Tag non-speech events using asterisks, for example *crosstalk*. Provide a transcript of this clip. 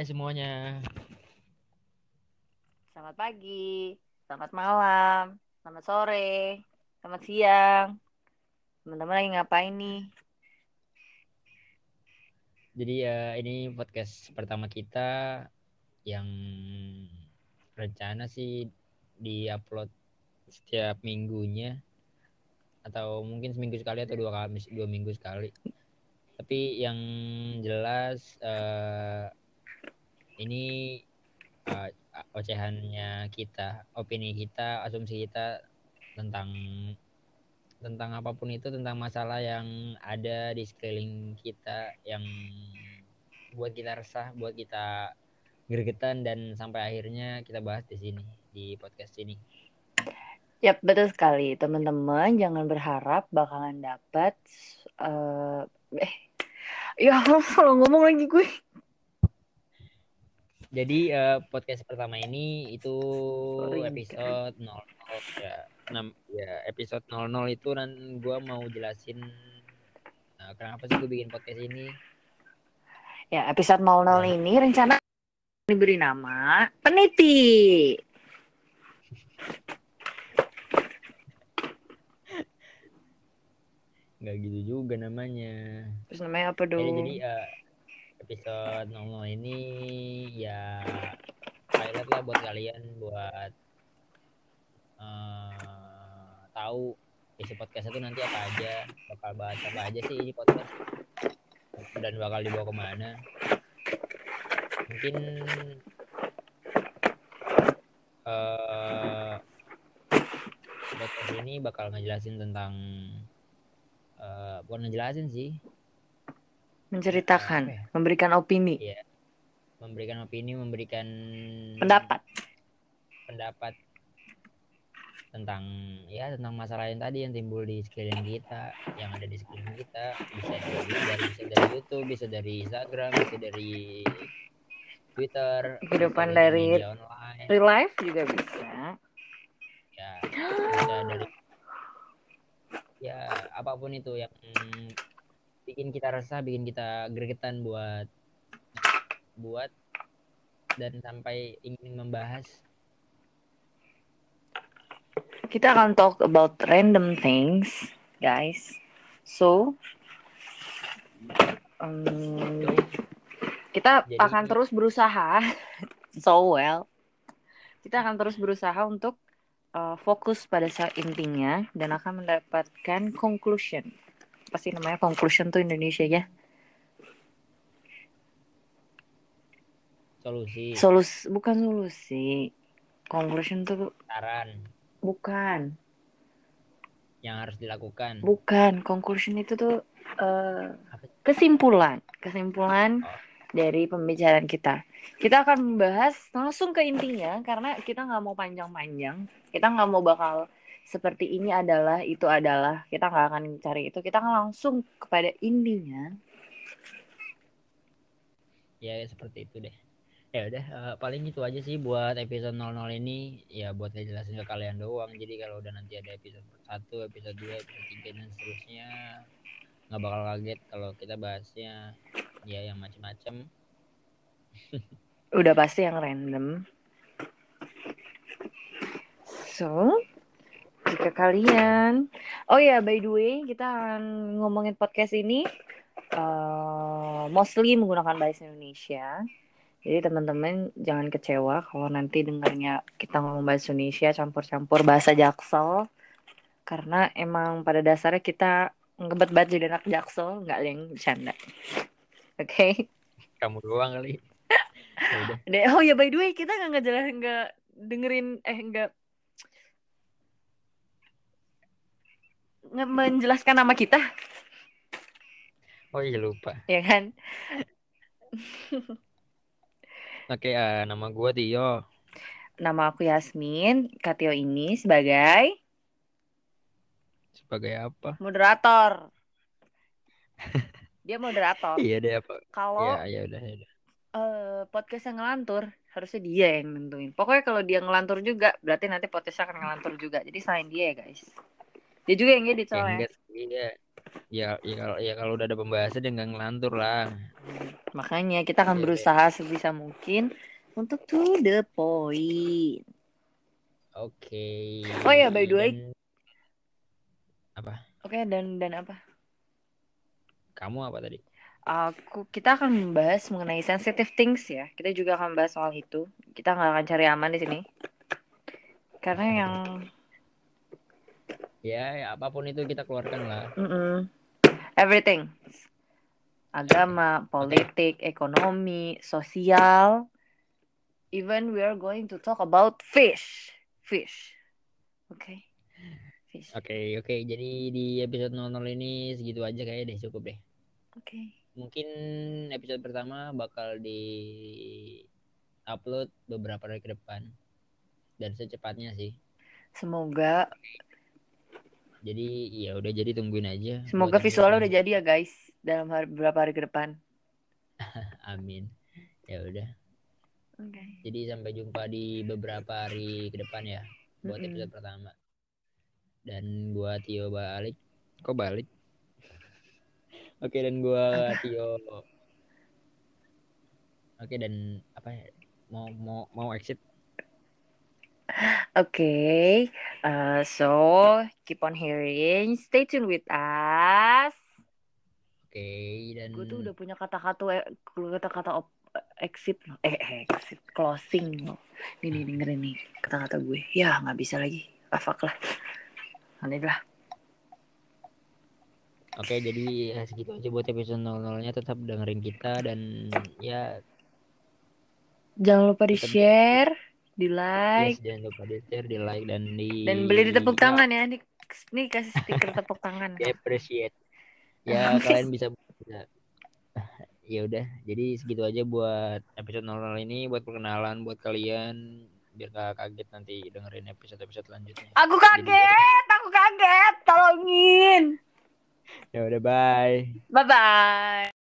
Hai semuanya. Selamat pagi, selamat malam, selamat sore, selamat siang. Teman-teman lagi ngapain nih? Jadi ya ini podcast pertama kita yang rencana sih di-upload setiap minggunya atau mungkin seminggu sekali atau dua kali dua minggu sekali. Tapi yang jelas eh, ini eh, ocehannya kita, opini kita, asumsi kita tentang tentang apa pun itu tentang masalah yang ada di sekeliling kita yang buat kita resah, buat kita gregetan dan sampai akhirnya kita bahas di sini di podcast ini. Yap, betul sekali. Teman-teman jangan berharap bakalan dapat eh eh ya salah *laughs* ngomong lagi gue. Jadi eh, podcast pertama ini itu Sorry, episode 00 ya. Enam- ya episode 00 itu dan gua mau jelasin eh, kenapa sih gue bikin podcast ini. Ya, episode 00 ini rencana diberi nama peniti. Nggak gitu juga namanya. Terus namanya apa Jadi, dong? jadi eh, episode 00 ini ya highlight lah buat kalian buat eh, tahu isi podcast itu nanti apa aja, bakal bahas apa aja sih ini podcast dan bakal dibawa ke mana. Mungkin eh podcast ini bakal ngejelasin tentang eh bukan ngejelasin sih, Menceritakan, ya? memberikan opini, Iya. Memberikan opini, memberikan pendapat. pendapat tentang ya tentang masalah yang tadi yang timbul di sekeliling kita, yang ada di sekeliling kita, bisa dari dari bisa dari YouTube, bisa dari Instagram, bisa dari Twitter, Kehidupan dari online, Real life juga bisa. ya bisa dari ya apa pun itu yang bikin kita resah, bikin kita gregetan buat buat dan sampai ingin membahas Kita akan talk about random things, guys. So, um, kita Jadi- akan terus berusaha, *laughs* so well. Kita akan terus berusaha untuk uh, fokus pada intinya dan akan mendapatkan conclusion. Pasti namanya conclusion tuh Indonesia ya. solusi, Solus bukan solusi. Conclusion tuh saran bukan. yang harus dilakukan. Bukan, conclusion itu tuh Apa? kesimpulan, kesimpulan Oh. dari pembicaraan kita. Kita akan membahas langsung ke intinya karena kita nggak mau panjang-panjang. Kita nggak mau bakal seperti ini adalah itu adalah. Kita nggak akan cari itu. Kita akan langsung kepada intinya. Ya seperti itu deh. Ya udah eh, paling itu aja sih buat episode 00 ini ya buat ngejelasin ke kalian doang. Jadi kalau udah nanti ada episode 1, episode 2, episode 3 dan seterusnya nggak bakal kaget kalau kita bahasnya ya yang macam-macam. *laughs* Udah pasti yang random. So, jika kalian, oh ya by the way kita akan ngomongin podcast ini eh, mostly menggunakan bahasa Indonesia. Jadi teman-teman jangan kecewa kalau nanti dengarnya kita ngomong bahasa Indonesia campur-campur bahasa Jaksel. Karena emang pada dasarnya kita ngebet banget jadi anak Jaksel, nggak ada yang bercanda. Oke. Kamu doang kali. *laughs* Ya oh ya by the way kita nggak ngejelasin nggak dengerin eh nggak menjelaskan nama kita Oh iya lupa. ya kan Oke, eh, nama gua Tio. nama aku Yasmin Katio ini sebagai Sebagai apa? moderator *laughs* dia moderator Iya deh apa? kalau Ya, ya udah, ya udah. eh, podcast yang ngelantur harusnya dia yang nentuin pokoknya kalau dia ngelantur juga berarti nanti podcastnya akan ngelantur juga jadi selain dia ya guys dia juga yang edit Ya soalnya enggak, iya. ya ya kalau ya kalau udah ada pembahasan ya nggak ngelantur lah Makanya kita akan Iya, berusaha sebisa mungkin untuk to the point. oke Oh iya, by the way. Dan- Oke, dan dan apa? kamu apa tadi Aku kita akan membahas mengenai sensitive things ya. Kita juga akan bahas soal itu. Kita nggak akan cari aman di sini. Karena yang ya, ya apa pun itu kita keluarkan lah mm-mm, everything. Agama, politik, ekonomi, sosial. Even we are going to talk about fish. Fish. Oke. Fish. Oke, oke. Jadi di episode 00 ini segitu aja kayaknya deh, cukup deh. Oke. Mungkin episode pertama bakal di upload beberapa hari ke depan. Dan secepatnya sih. Semoga Jadi ya udah jadi tungguin aja. semoga buat visualnya udah jadi ya guys dalam hari, beberapa hari ke depan. *laughs* Amin. Ya udah. Oke. Jadi sampai jumpa di beberapa hari ke depan ya buat Mm-mm. episode pertama. Dan gua Tio balik. Kok balik? Oke dan gua Tio. Oke dan apa ya? Mau mau mau exit? Okay, uh, so keep on hearing, stay tuned with us. Oke dan Gue tuh udah punya kata-kata kata-kata op- exit loh, eh exit closing loh. Nih nih dengerin nih kata-kata gue. Ya nggak bisa lagi, ah fuck lah. Aneh lah. Oke jadi ya segitu aja buat episode 00 nya tetap dengerin kita dan ya Jangan lupa di share, di yes, like, jangan lupa di share, di like dan di dan beli di tepuk tangan ya. Nih, nih kasih stiker tepuk tangan. di appreciate. Ya *laughs* kalian bisa bisa *laughs* ya udah jadi segitu aja buat episode 00 ini buat perkenalan buat kalian biar gak kaget nanti dengerin episode episode selanjutnya Aku kaget, aku kaget, tolongin. ya udah bye. Bye bye.